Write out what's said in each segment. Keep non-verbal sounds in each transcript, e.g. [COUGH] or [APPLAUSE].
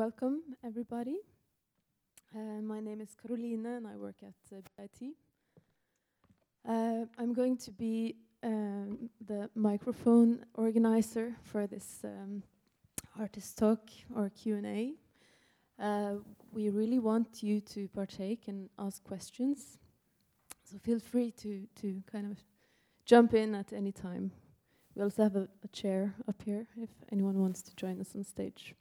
welcome everybody. Uh, my name is Caroline and I work at uh, BIT. Uh, I'm going to be um, the microphone organizer for this um, artist talk or Q&A. Uh, we really want you to partake and ask questions. So feel free to, to kind of jump in at any time. We also have a, a chair up here if anyone wants to join us on stage.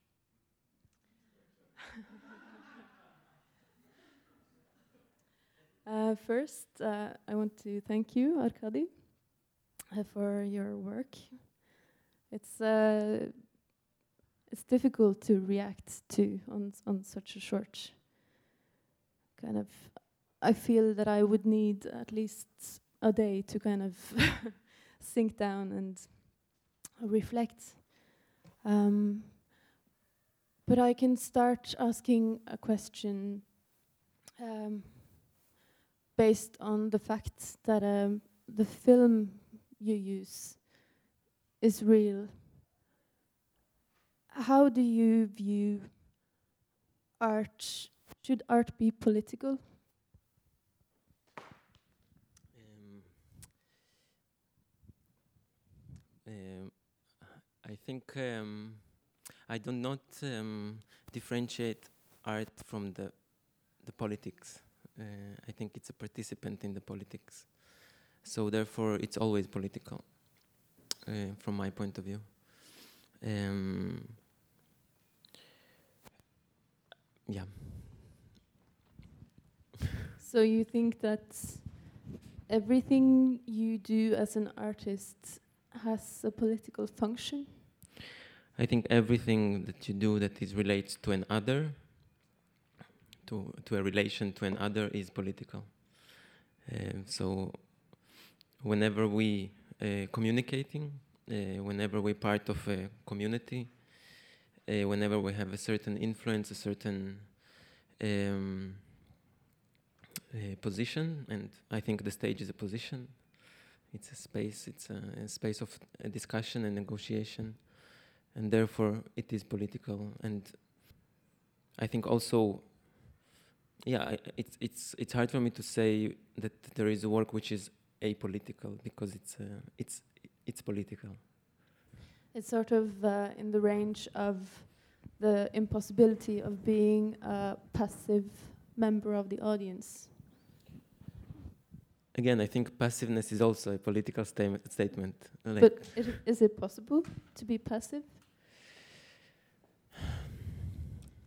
Uh, first, uh, I want to thank you, Arkadi, uh, for your work. It's uh, it's difficult to react to on on such a short kind of. I feel that I would need at least a day to kind of [LAUGHS] sink down and reflect. Um, but I can start asking a question um, based on the fact that um, the film you use is real. How do you view art? Should art be political? Um, um, I think um, I do not um, differentiate art from the the politics. Uh, I think it's a participant in the politics, so therefore it's always political, uh, from my point of view. Um, yeah. So you think that everything you do as an artist has a political function? I think everything that you do that is relates to an other, to to a relation to another is political. Um, so, whenever we uh, communicating, uh, whenever we're part of a community, uh, whenever we have a certain influence, a certain um, uh, position, and I think the stage is a position. It's a space. It's a, a space of a discussion and negotiation and therefore it is political. And I think also, yeah, it's it's it's hard for me to say that there is a work which is apolitical because it's uh, it's it's political. It's sort of uh, in the range of the impossibility of being a passive member of the audience. Again, I think passiveness is also a political sta- statement. Like but is it, is it possible to be passive?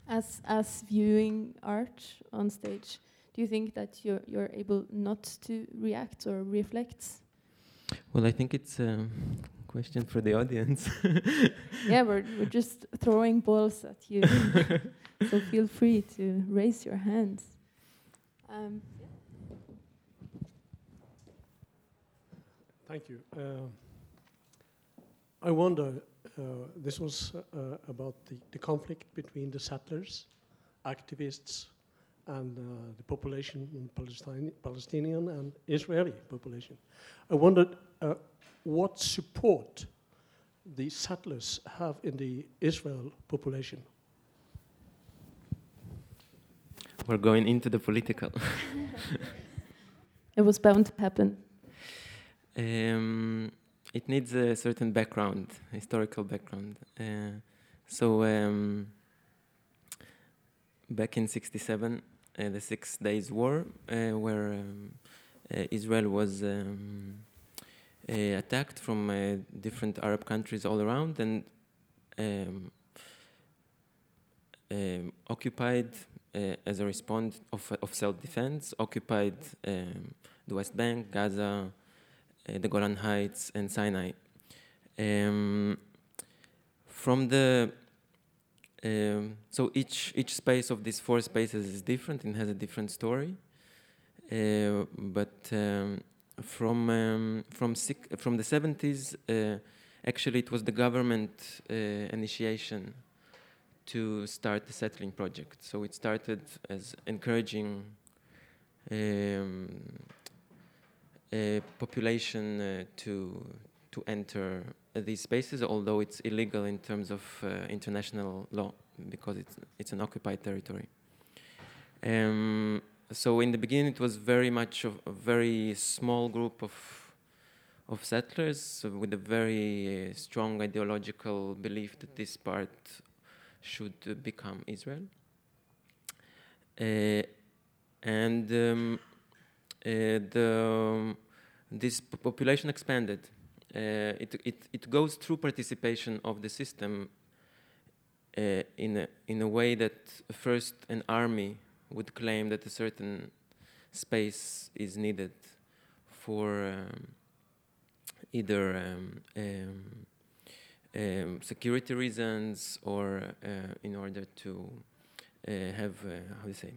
As as viewing art on stage, do you think that you're you're able not to react or reflect? Well, I think it's a question for the audience. [LAUGHS] yeah, we're we're just throwing balls at you, [LAUGHS] so feel free to raise your hands. Um, Thank you. Uh, I wonder, this was uh, about the, the conflict between the settlers, activists, and uh, the population, Palestine, Palestinian and Israeli population. I wondered uh, what support the settlers have in the Israel population. We're going into the political. [LAUGHS] it was bound to happen. Um, it needs a certain background, historical background. Uh, so um, back in '67, uh, the Six Days War, uh, where um, uh, Israel was um, uh, attacked from uh, different Arab countries all around and um, um, occupied as a response of, of self-defense, occupied um, the West Bank, Gaza, the Golan Heights, and Sinai. Um, from the um, so each each space of these four spaces is different and has a different story. Uh, but um, from um, from from the 70s, uh, actually it was the government uh, initiation to start the settling project. So it started as encouraging um, population uh, to to enter these spaces, although it's illegal in terms of uh, international law because it's it's an occupied territory. Um, so in the beginning, it was very much of a very small group of of settlers with a very uh, strong ideological belief that this part should uh, become Israel. Uh, and um, uh, the this population expanded. Uh, it, it, it goes through participation of the system uh, in, a, in a way that first an army would claim that a certain space is needed for um, either um, um, um security reasons or uh, in order to uh, have, uh, how do you say,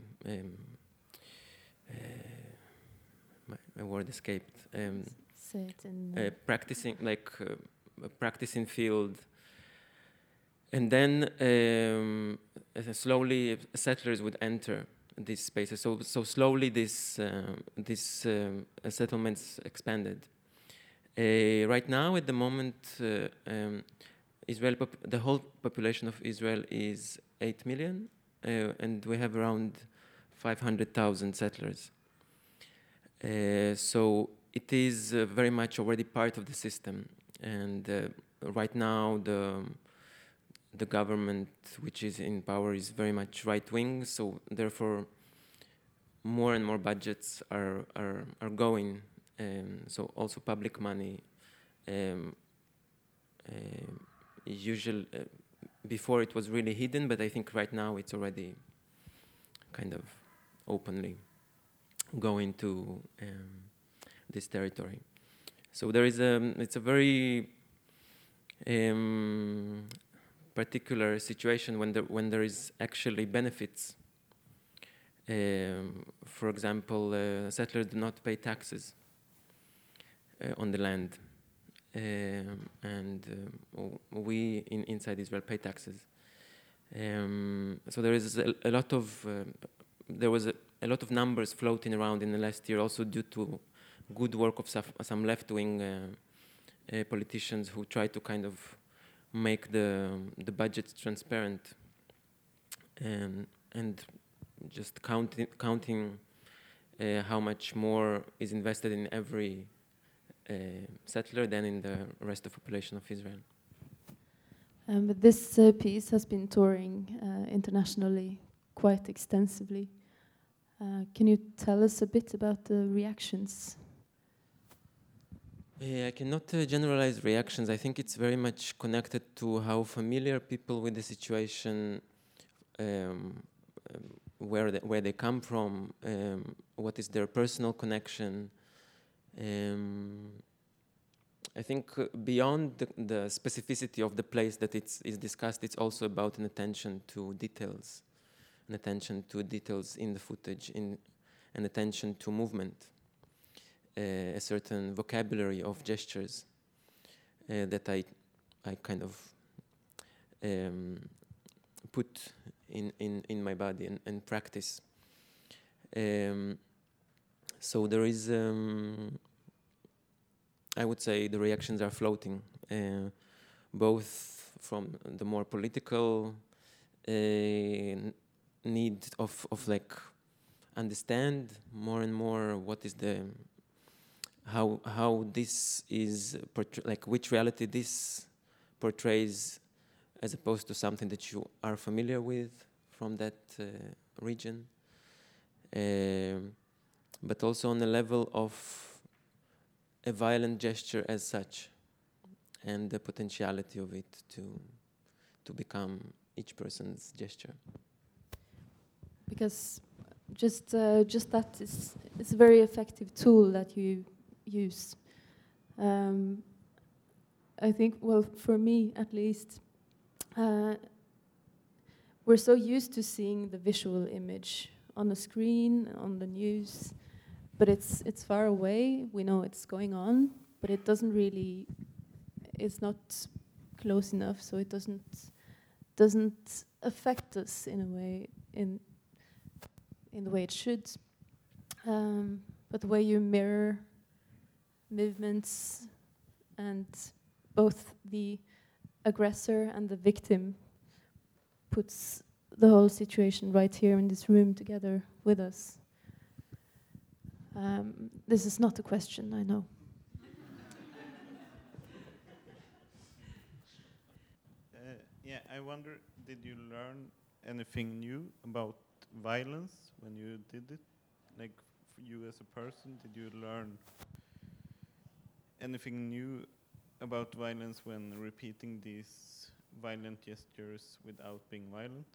um, my, word escaped. Um, Say it in uh, practicing, like uh, practicing field. And then um, slowly settlers would enter these spaces. So, so slowly this, uh, these um, settlements expanded. Uh, right now, at the moment, uh, um, Israel, the whole population of Israel is 8 million, uh, and we have around 500,000 settlers. Uh, so it is uh, very much already part of the system. And uh, right now, the the government, which is in power, is very much right wing. So therefore, more and more budgets are are are going. Um, so also public money. Um, uh, uh, before it was really hidden, but I think right now it's already kind of openly going to um, this territory. So there is a, it's a very um, particular situation when there, when there is actually benefits. Um, for example, uh, settlers do not pay taxes uh, on the land. Um, and um, we in, inside Israel pay taxes. Um, so there is a, a lot of uh, there was a, a, lot of numbers floating around in the last year, also due to good work of some left-wing uh, uh, politicians who try to kind of make the the budgets transparent and and just counting counting uh, how much more is invested in every uh, settler than in the rest of the population of Israel. Um, but this uh, piece has been touring uh, internationally quite extensively. Uh, can you tell us a bit about the reactions? Yeah, I cannot uh, generalize reactions. I think it's very much connected to how familiar people with the situation, um, um, where they, where they come from, um, what is their personal connection, um, I think uh, beyond the, the, specificity of the place that it's is discussed, it's also about an attention to details, an attention to details in the footage, in an attention to movement, uh, a certain vocabulary of gestures uh, that I, I kind of um, put in, in, in my body and, and practice. Um, so there is, um, I would say, the reactions are floating, uh, both from the more political uh, need of of like understand more and more what is the how how this is portray- like which reality this portrays as opposed to something that you are familiar with from that uh, region. Um, but also on the level of a violent gesture as such and the potentiality of it to to become each person's gesture because just uh, just that is it's a very effective tool that you use um, I think well for me at least uh, we're so used to seeing the visual image on the screen on the news but it's it's far away. We know it's going on, but it doesn't really. It's not close enough, so it doesn't doesn't affect us in a way in in the way it should. Um, but the way you mirror movements, and both the aggressor and the victim puts the whole situation right here in this room together with us. Um, this is not a question, I know. Uh, yeah, I wonder, did you learn anything new about violence when you did it? Like, you as a person, did you learn anything new about violence when repeating these violent gestures without being violent?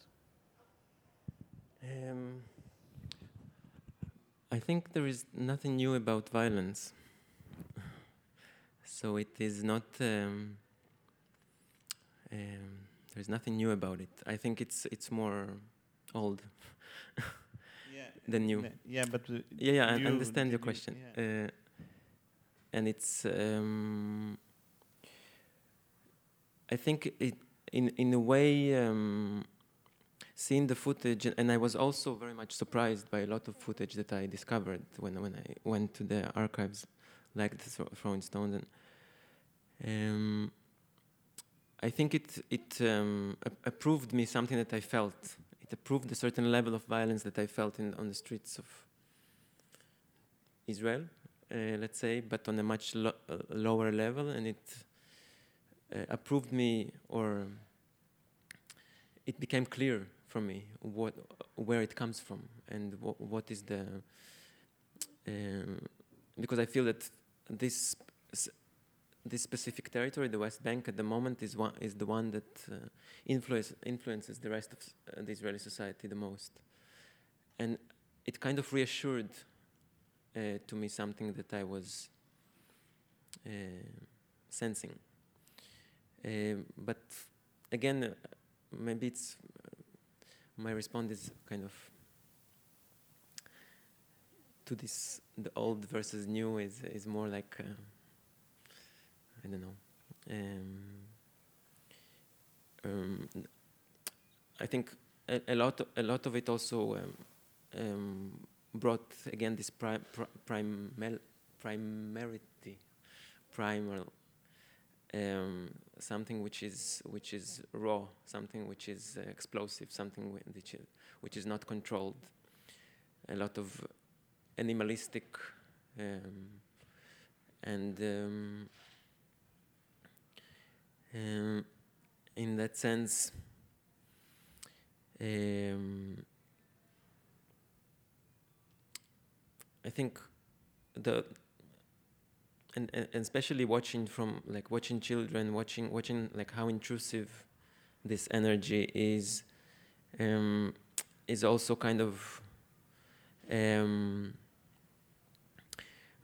Um, I think there is nothing new about violence. So it is not. Um, um, there's nothing new about it. I think it's it's more old Yeah. than new. Yeah, but uh, Yeah, yeah, I you- understand your did you- question. yeah. Uh, and it's, um, I think it, in in a way, um, seeing the footage, and I was also very much surprised by a lot of footage that I discovered when when I went to the archives, like the Throwing Stones, and um, I think it it um, approved me something that I felt. It approved a certain level of violence that I felt in on the streets of Israel, uh, let's say, but on a much lo- uh, lower level, and it uh, approved me, or it became clear for me what where it comes from and wh- what is the um, because I feel that this this specific territory, the West Bank, at the moment is one is the one that uh, influence, influences the rest of uh, the Israeli society the most, and it kind of reassured uh, to me something that I was uh, sensing. Um but again, uh, maybe it's uh, my response is kind of to this the old versus new is is more like uh, I don't know. Um, um, I think a, a lot a lot of it also um, brought again this pri- pri- primal primarity primal um, something which is which is raw something which is uh, explosive something which is, which is not controlled a lot of animalistic and um, in that sense um, I think the and, and especially watching from like watching children watching watching like how intrusive this energy is um, is also kind of um,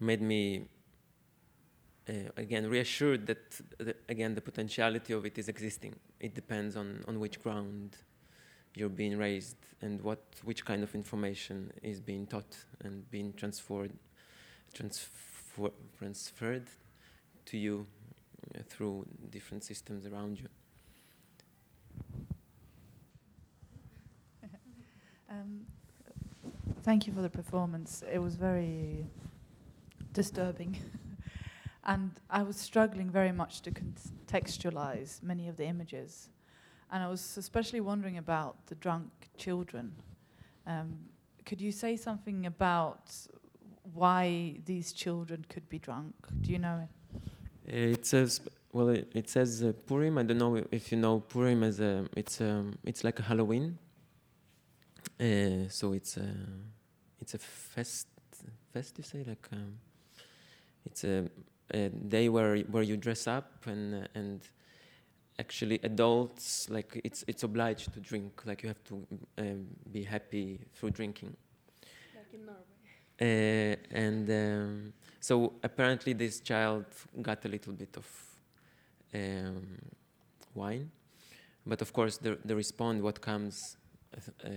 made me again reassured that the, again the potentiality of it is existing it depends on on which ground you're being raised and what which kind of information is being taught and being transferred transfer, transferred to you uh, through different systems around you [LAUGHS] Um, thank you for the performance. It was very disturbing. [LAUGHS] and I was struggling very much to contextualize many of the images. And I was especially wondering about the drunk children. Um, could you say something about why these children could be drunk? Do you know it? It says well. It, it says uh, Purim. I don't know if you know Purim as a. It's um, It's like a Halloween. Uh, so it's a. It's a fest. Fest, you say like. Um, it's a, a day where where you dress up and and actually adults like it's it's obliged to drink. Like you have to um, be happy through drinking. Like in Norway. Uh, and um, so apparently this child got a little bit of um, wine, but of course the the response what comes uh,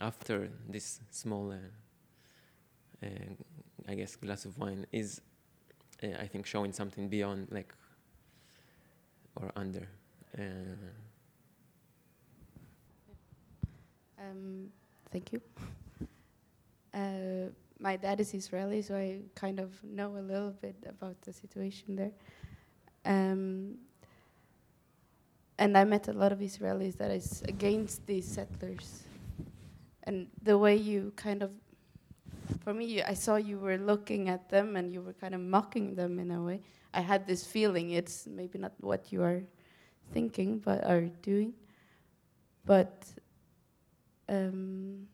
after this small, uh, uh, I guess, glass of wine is, uh, I think, showing something beyond like or under. Uh, Um, thank you. Uh, my dad is Israeli, so I kind of know a little bit about the situation there. Um, and I met a lot of Israelis that is against these settlers. And the way you kind of, for me, you, I saw you were looking at them and you were kind of mocking them in a way. I had this feeling it's maybe not what you are thinking but are doing. But um,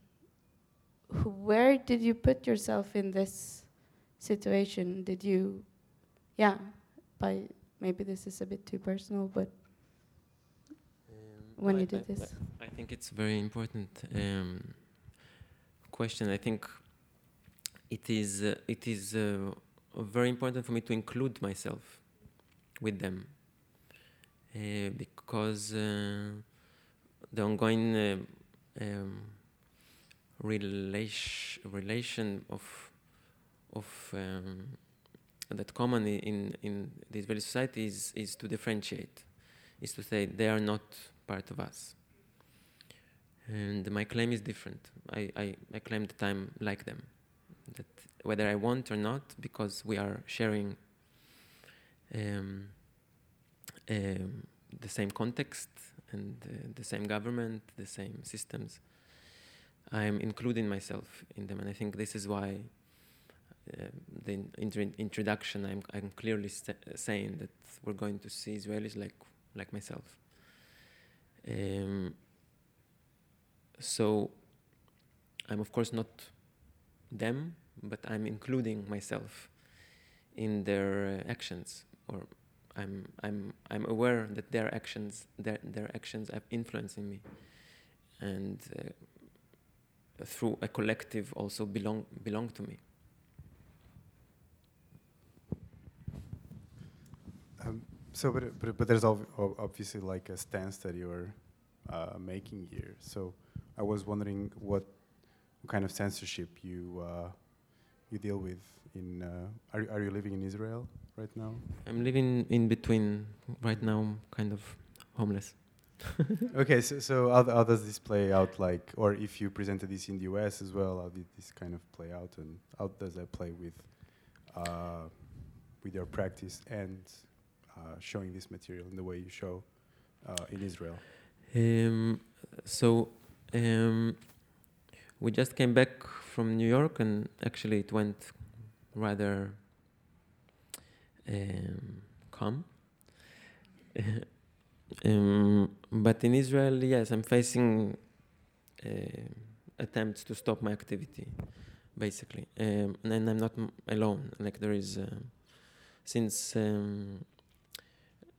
where did you put yourself in this situation? Did you, yeah, by maybe this is a bit too personal, but Um, when I- you did I- this? I think it's very important um, question. I think it is uh, it is uh, very important for me to include myself with them uh, because uh, the ongoing uh, um, relation relation of of um, that common in in the Israeli society is is to differentiate, is to say they are not part of us. And my claim is different. I, I, I claim that I'm like them. Whether I want or not, because we are sharing um, um, the same context and uh, the same government, the same systems, I'm including myself in them. And I think this is why uh, the intro- introduction, I'm, I'm clearly sa- saying that we're going to see Israelis like, like myself. Um, so I'm of course not them, but I'm including myself in their uh, actions, or I'm I'm I'm aware that their actions their their actions are influencing me, and uh, through a collective also belong belong to me. Um, so, but, but but there's ob- ob- obviously like a stance that you're uh, making here. So, I was wondering what, what kind of censorship you uh, you deal with in. Uh, are are you living in Israel right now? I'm living in between right now, kind of homeless. [LAUGHS] okay, so, so how, how does this play out? Like, or if you presented this in the U.S. as well, how did this kind of play out, and how does that play with uh, with your practice and uh, showing this material in the way you show uh, in Israel? Um, so um, we just came back from New York, and actually it went rather um, calm. [LAUGHS] um, but in Israel, yes, I'm facing uh, attempts to stop my activity, basically, um, and I'm not m- alone. Like there is, uh, since um,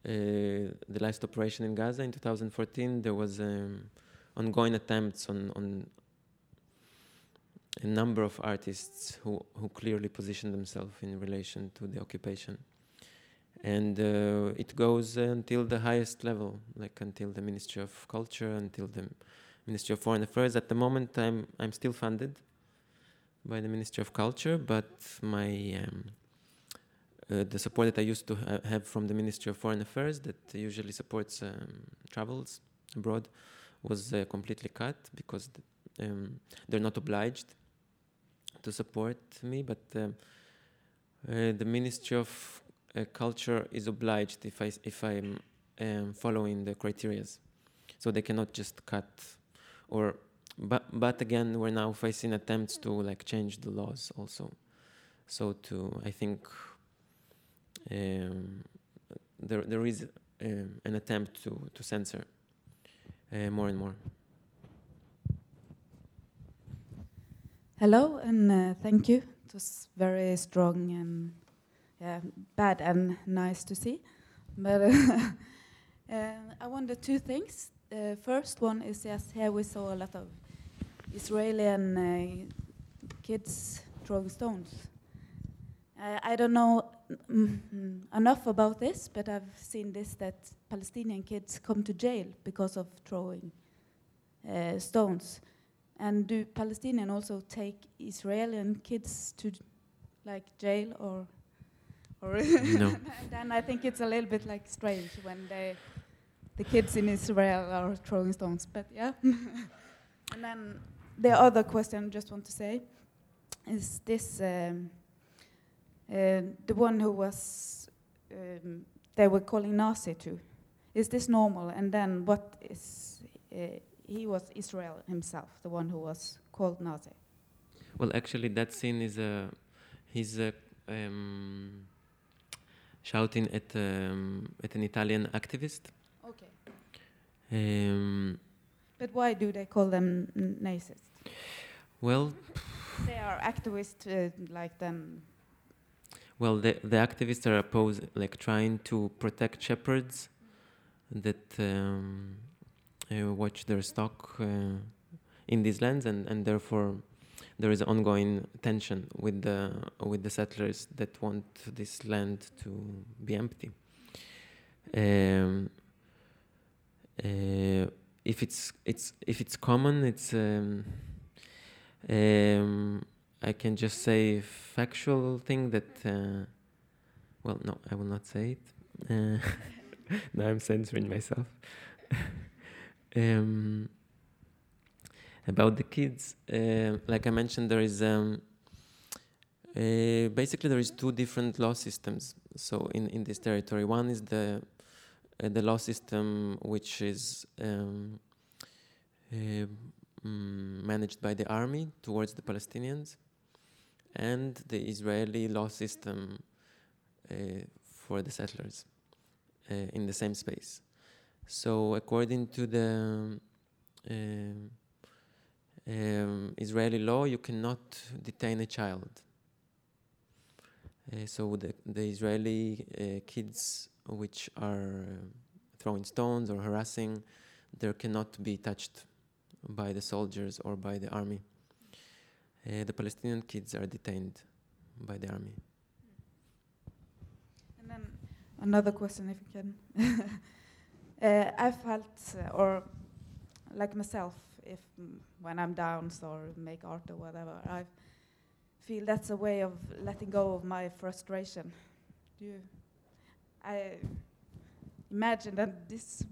uh, the last operation in Gaza in 2014, there was um, ongoing attempts on, on a number of artists who, who clearly position themselves in relation to the occupation. And uh, it goes until the highest level, like until the Ministry of Culture, until the Ministry of Foreign Affairs. At the moment, I'm, I'm still funded by the Ministry of Culture, but my um, uh, the support that I used to ha- have from the Ministry of Foreign Affairs, that usually supports um, travels abroad, was uh, completely cut because th- um, they're not obliged to support me. But um, uh, the Ministry of uh, Culture is obliged if I if I'm um, following the criterias, so they cannot just cut. Or, but but again, we're now facing attempts to like change the laws also. So to I think um, there there is um, an attempt to to censor uh, more and more. Hello and uh, thank you. It was very strong and yeah, bad and nice to see. But [LAUGHS] uh, I wonder two things. Uh, first one is yes, here we saw a lot of Israeli and uh, kids throwing stones. I don't know mm, mm, enough about this, but I've seen this that Palestinian kids come to jail because of throwing uh, stones. And do Palestinians also take Israeli kids to like jail or or [LAUGHS] No. and then I think it's a little bit like strange when they the kids in Israel are throwing stones. But yeah. [LAUGHS] and then the other question I just want to say is this um, uh, the one who was um, they were calling Nazi to? Is this normal? And then what is uh, he was Israel himself, the one who was called Nazi? Well, actually, that scene is a he's a, um, shouting at um, at an Italian activist. Okay. Um, But why do they call them Nazis? well, They are activists uh, like them. well, the the activists are opposed, like trying to protect shepherds that um, uh, watch their stock uh, in these lands, and, and therefore there is ongoing tension with the with the settlers that want this land to be empty. Um, uh, if it's it's if it's common, it's um, um, I can just say factual thing that. Uh, well, no, I will not say it. Uh, [LAUGHS] now I'm censoring myself. [LAUGHS] um, about the kids, uh, like I mentioned, there is um, uh, basically there is two different law systems. So in, in this territory, one is the uh, the law system which is um, uh, mm, managed by the army towards the Palestinians, and the Israeli law system uh, for the settlers uh, in the same space. So according to the um, um, Israeli law, you cannot detain a child. Uh, so the, the Israeli uh, kids which are uh, throwing stones or harassing, they cannot be touched by the soldiers or by the army. Uh, the Palestinian kids are detained by the army. And then another question, if you can. [LAUGHS] uh, I felt, uh, or like myself, if mm, when I'm down or make art or whatever, I feel that's a way of letting go of my frustration. Do you? I imagine that this.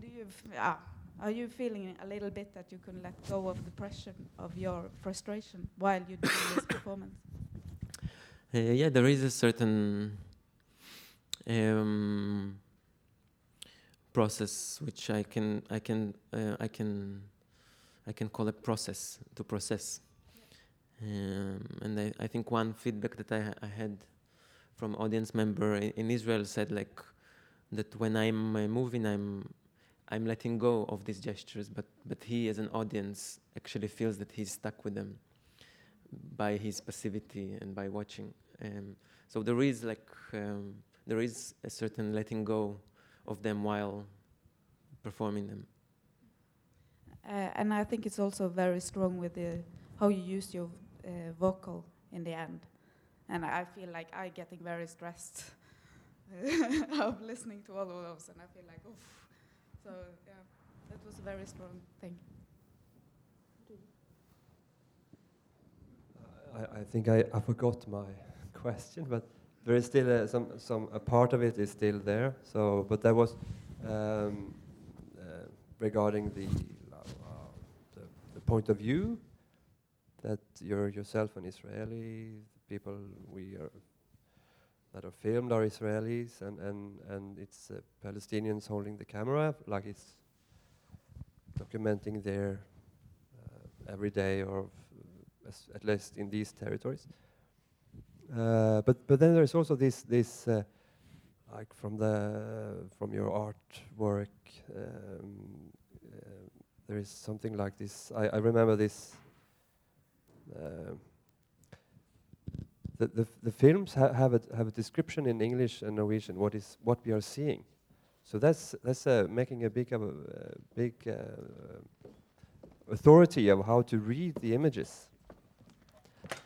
Do you? f- Ah, are you feeling a little bit that you can let go of the pressure of your frustration while you do this [COUGHS] performance? Uh, yeah, there is a certain um, process which I can I can uh, I can I can call a process to process. Um, and I, I think one feedback that I, I had from audience member in, in Israel said like that when I'm uh, moving I'm I'm letting go of these gestures, but but he as an audience actually feels that he's stuck with them by his passivity and by watching. Um, so there is like um, there is a certain letting go of them while performing them. Uh, and I think it's also very strong with the how you use your uh, vocal in the end. And I feel like I getting very stressed [LAUGHS] of listening to all of those, and I feel like, oof. So yeah, that was a very strong thing. I, I think I, I forgot my [LAUGHS] question, but there is still a, some some a part of it is still there. So, but that was um, uh, regarding the, uh, the the point of view that you're yourself an Israeli people we are that are filmed are Israelis and and and it's uh, Palestinians holding the camera like it's documenting their uh, everyday or at least in these territories. Uh, but but then there's also this this uh, like from the from your artwork. Um, uh, there is something like this. I, I remember this. Uh, the, the, the films ha- have a have a description in English and Norwegian what is what we are seeing, so that's that's uh, making a big uh, big uh, authority of how to read the images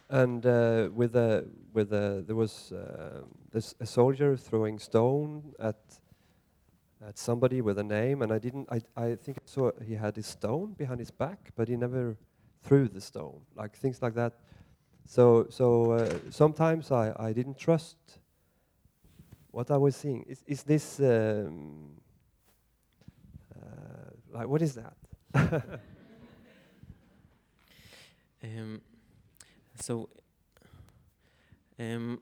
and uh, with a with a there was uh, this a soldier throwing stone at at somebody with a name, and I didn't. I I think I saw he had his stone behind his back, but he never threw the stone, like things like that. So so uh, sometimes I I didn't trust what I was seeing. Is is this um, uh, like what is that? [LAUGHS] Um, so Um,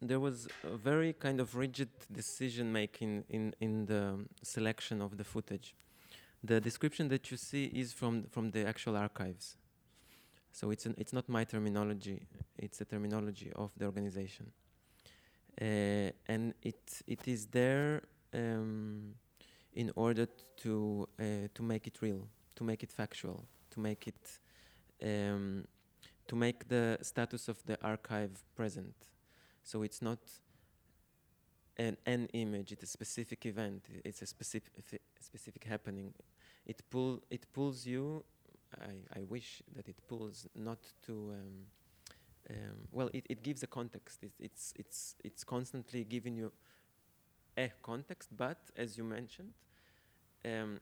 there was a very kind of rigid decision making in, in the selection of the footage. The description that you see is from, from the actual archives. So it's, an, it's not my terminology, it's a terminology of the organization. Uh, and it, it is there um, in order to, uh, to make it real, to make it factual, to make it um, to make the status of the archive present. So it's not an, an image, it's a specific event, it's a specific, specific happening. It, pull, it pulls you, I, I wish that it pulls not to, um, um, well, it, it gives a context. It, it's, it's, it's constantly giving you a context, but as you mentioned, um,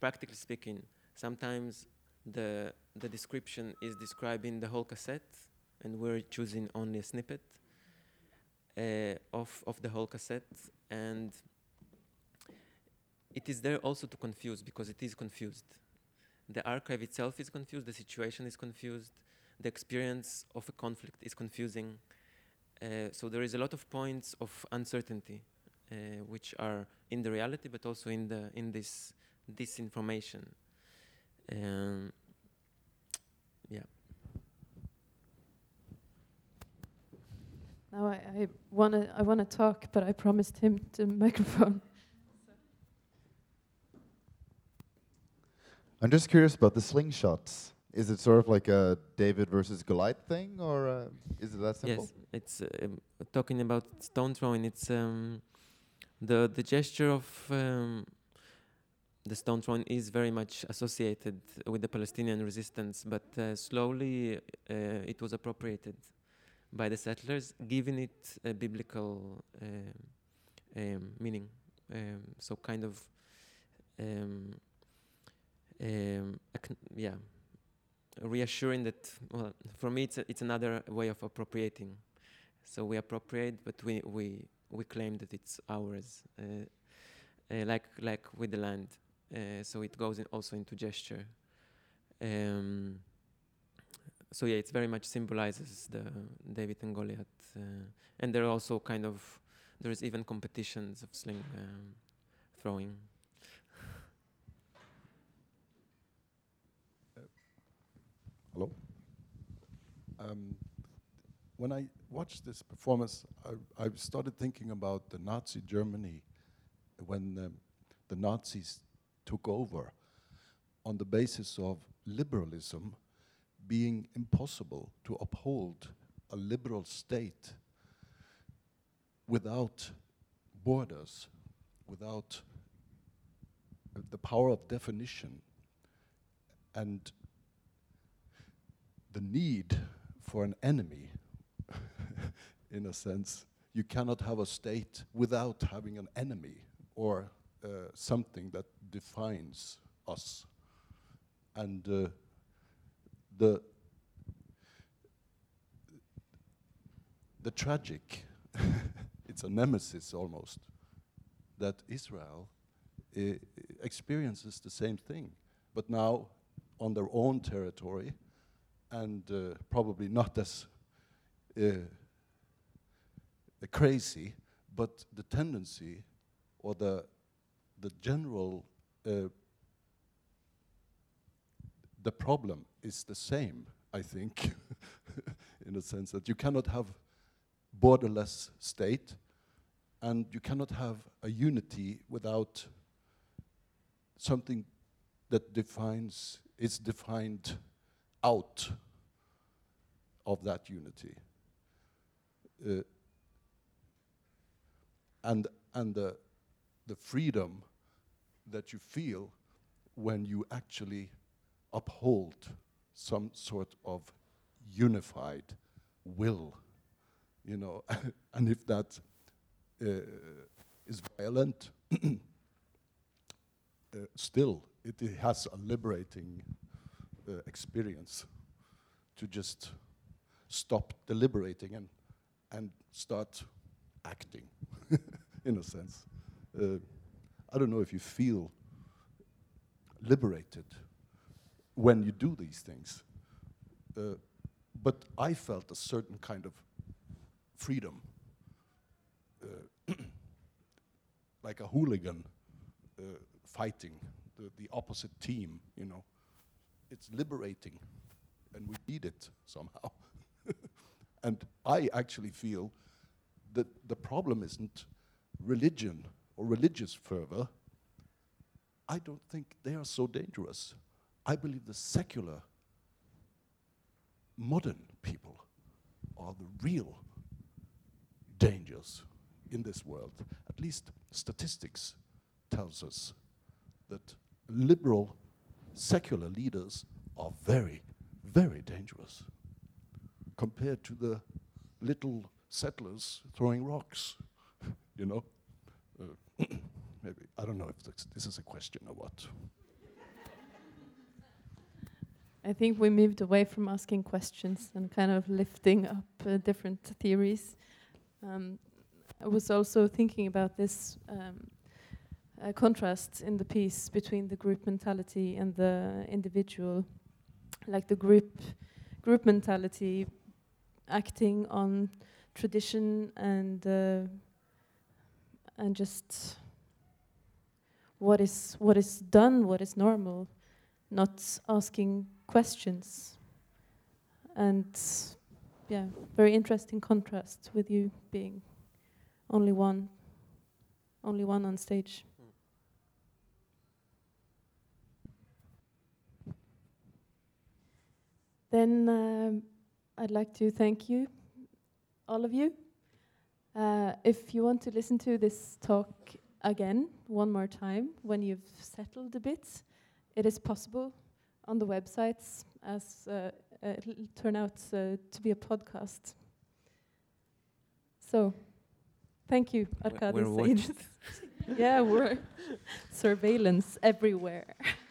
practically speaking, sometimes the, the description is describing the whole cassette, and we're choosing only a snippet uh, of, of the whole cassette. And it is there also to confuse, because it is confused. The archive itself is confused, the situation is confused, the experience of a conflict is confusing. Uh, so there is a lot of points of uncertainty, uh, which are in the reality, but also in the in this disinformation. Um, yeah. Now I, I wanna I wanna talk, but I promised him the [LAUGHS] microphone. I'm just curious about the slingshots. Is it sort of like a David versus Goliath thing, or uh, is it that simple? Yes, it's uh, um, talking about stone throwing. It's um, the the gesture of um, the stone Throne is very much associated with the Palestinian resistance, but uh, slowly uh, it was appropriated by the settlers, giving it a biblical uh, um, meaning. Um, so kind of, um, um yeah, reassuring that. Well, for me, it's a, it's another way of appropriating. So we appropriate, but we we we claim that it's ours, uh, uh, like like with the land. Uh, so it goes in also into gesture. Um, so yeah, it very much symbolizes the David and Goliath, uh, and there are also kind of there is even competitions of sling um, throwing. Hello. Um, when I watched this performance, I, I, started thinking about the Nazi Germany when um, the Nazis took over on the basis of liberalism being impossible to uphold a liberal state without borders, without the power of definition, and the need for an enemy, [LAUGHS] in a sense. You cannot have a state without having an enemy or uh, something that defines us. And uh, the the tragic, [LAUGHS] it's a nemesis almost, that Israel experiences the same thing, but now on their own territory, and uh, probably not as uh, crazy, but the tendency or the the general uh, the problem is the same, I think, [LAUGHS] in a sense that you cannot have borderless state and you cannot have a unity without something that defines is defined out of that unity. Uh, and and the, the freedom that you feel when you actually uphold some sort of unified will, you know, [LAUGHS] and if that uh, is violent, [CLEARS THROAT] uh, still it, it, has a liberating uh, experience to just stop deliberating and and start acting, [LAUGHS] in a sense. I don't know if you feel liberated when you do these things. Uh, but I felt a certain kind of freedom. Uh, [CLEARS THROAT] like a hooligan uh, fighting the, the opposite team, you know. It's liberating, and we need it somehow. [LAUGHS] and I actually feel that the problem isn't religion or religious fervor. I don't think they are so dangerous. I believe the secular, modern people are the real dangers in this world. At least statistics tells us that liberal secular leaders are very, very dangerous compared to the little settlers throwing rocks, [LAUGHS] you know? [CLEARS THROAT] Maybe, I don't know if this, this is a question or what. I think we moved away from asking questions and kind of lifting up uh, different theories. Um, I was also thinking about this um, uh, contrast in the piece between the group mentality and the individual, like the group group mentality acting on tradition and uh, and just what is what is done, what is normal, not asking questions. And yeah, very interesting contrast with you being only one, only one on stage. Then um, I'd like to thank you, all of you. Uh, if you want to listen to this talk again, one more time, when you've settled a bit, it is possible on the websites as uh, it'll turn out uh, to be a podcast. So, thank you, Arkadi we're [LAUGHS] yeah, we're [LAUGHS] surveillance everywhere. [LAUGHS]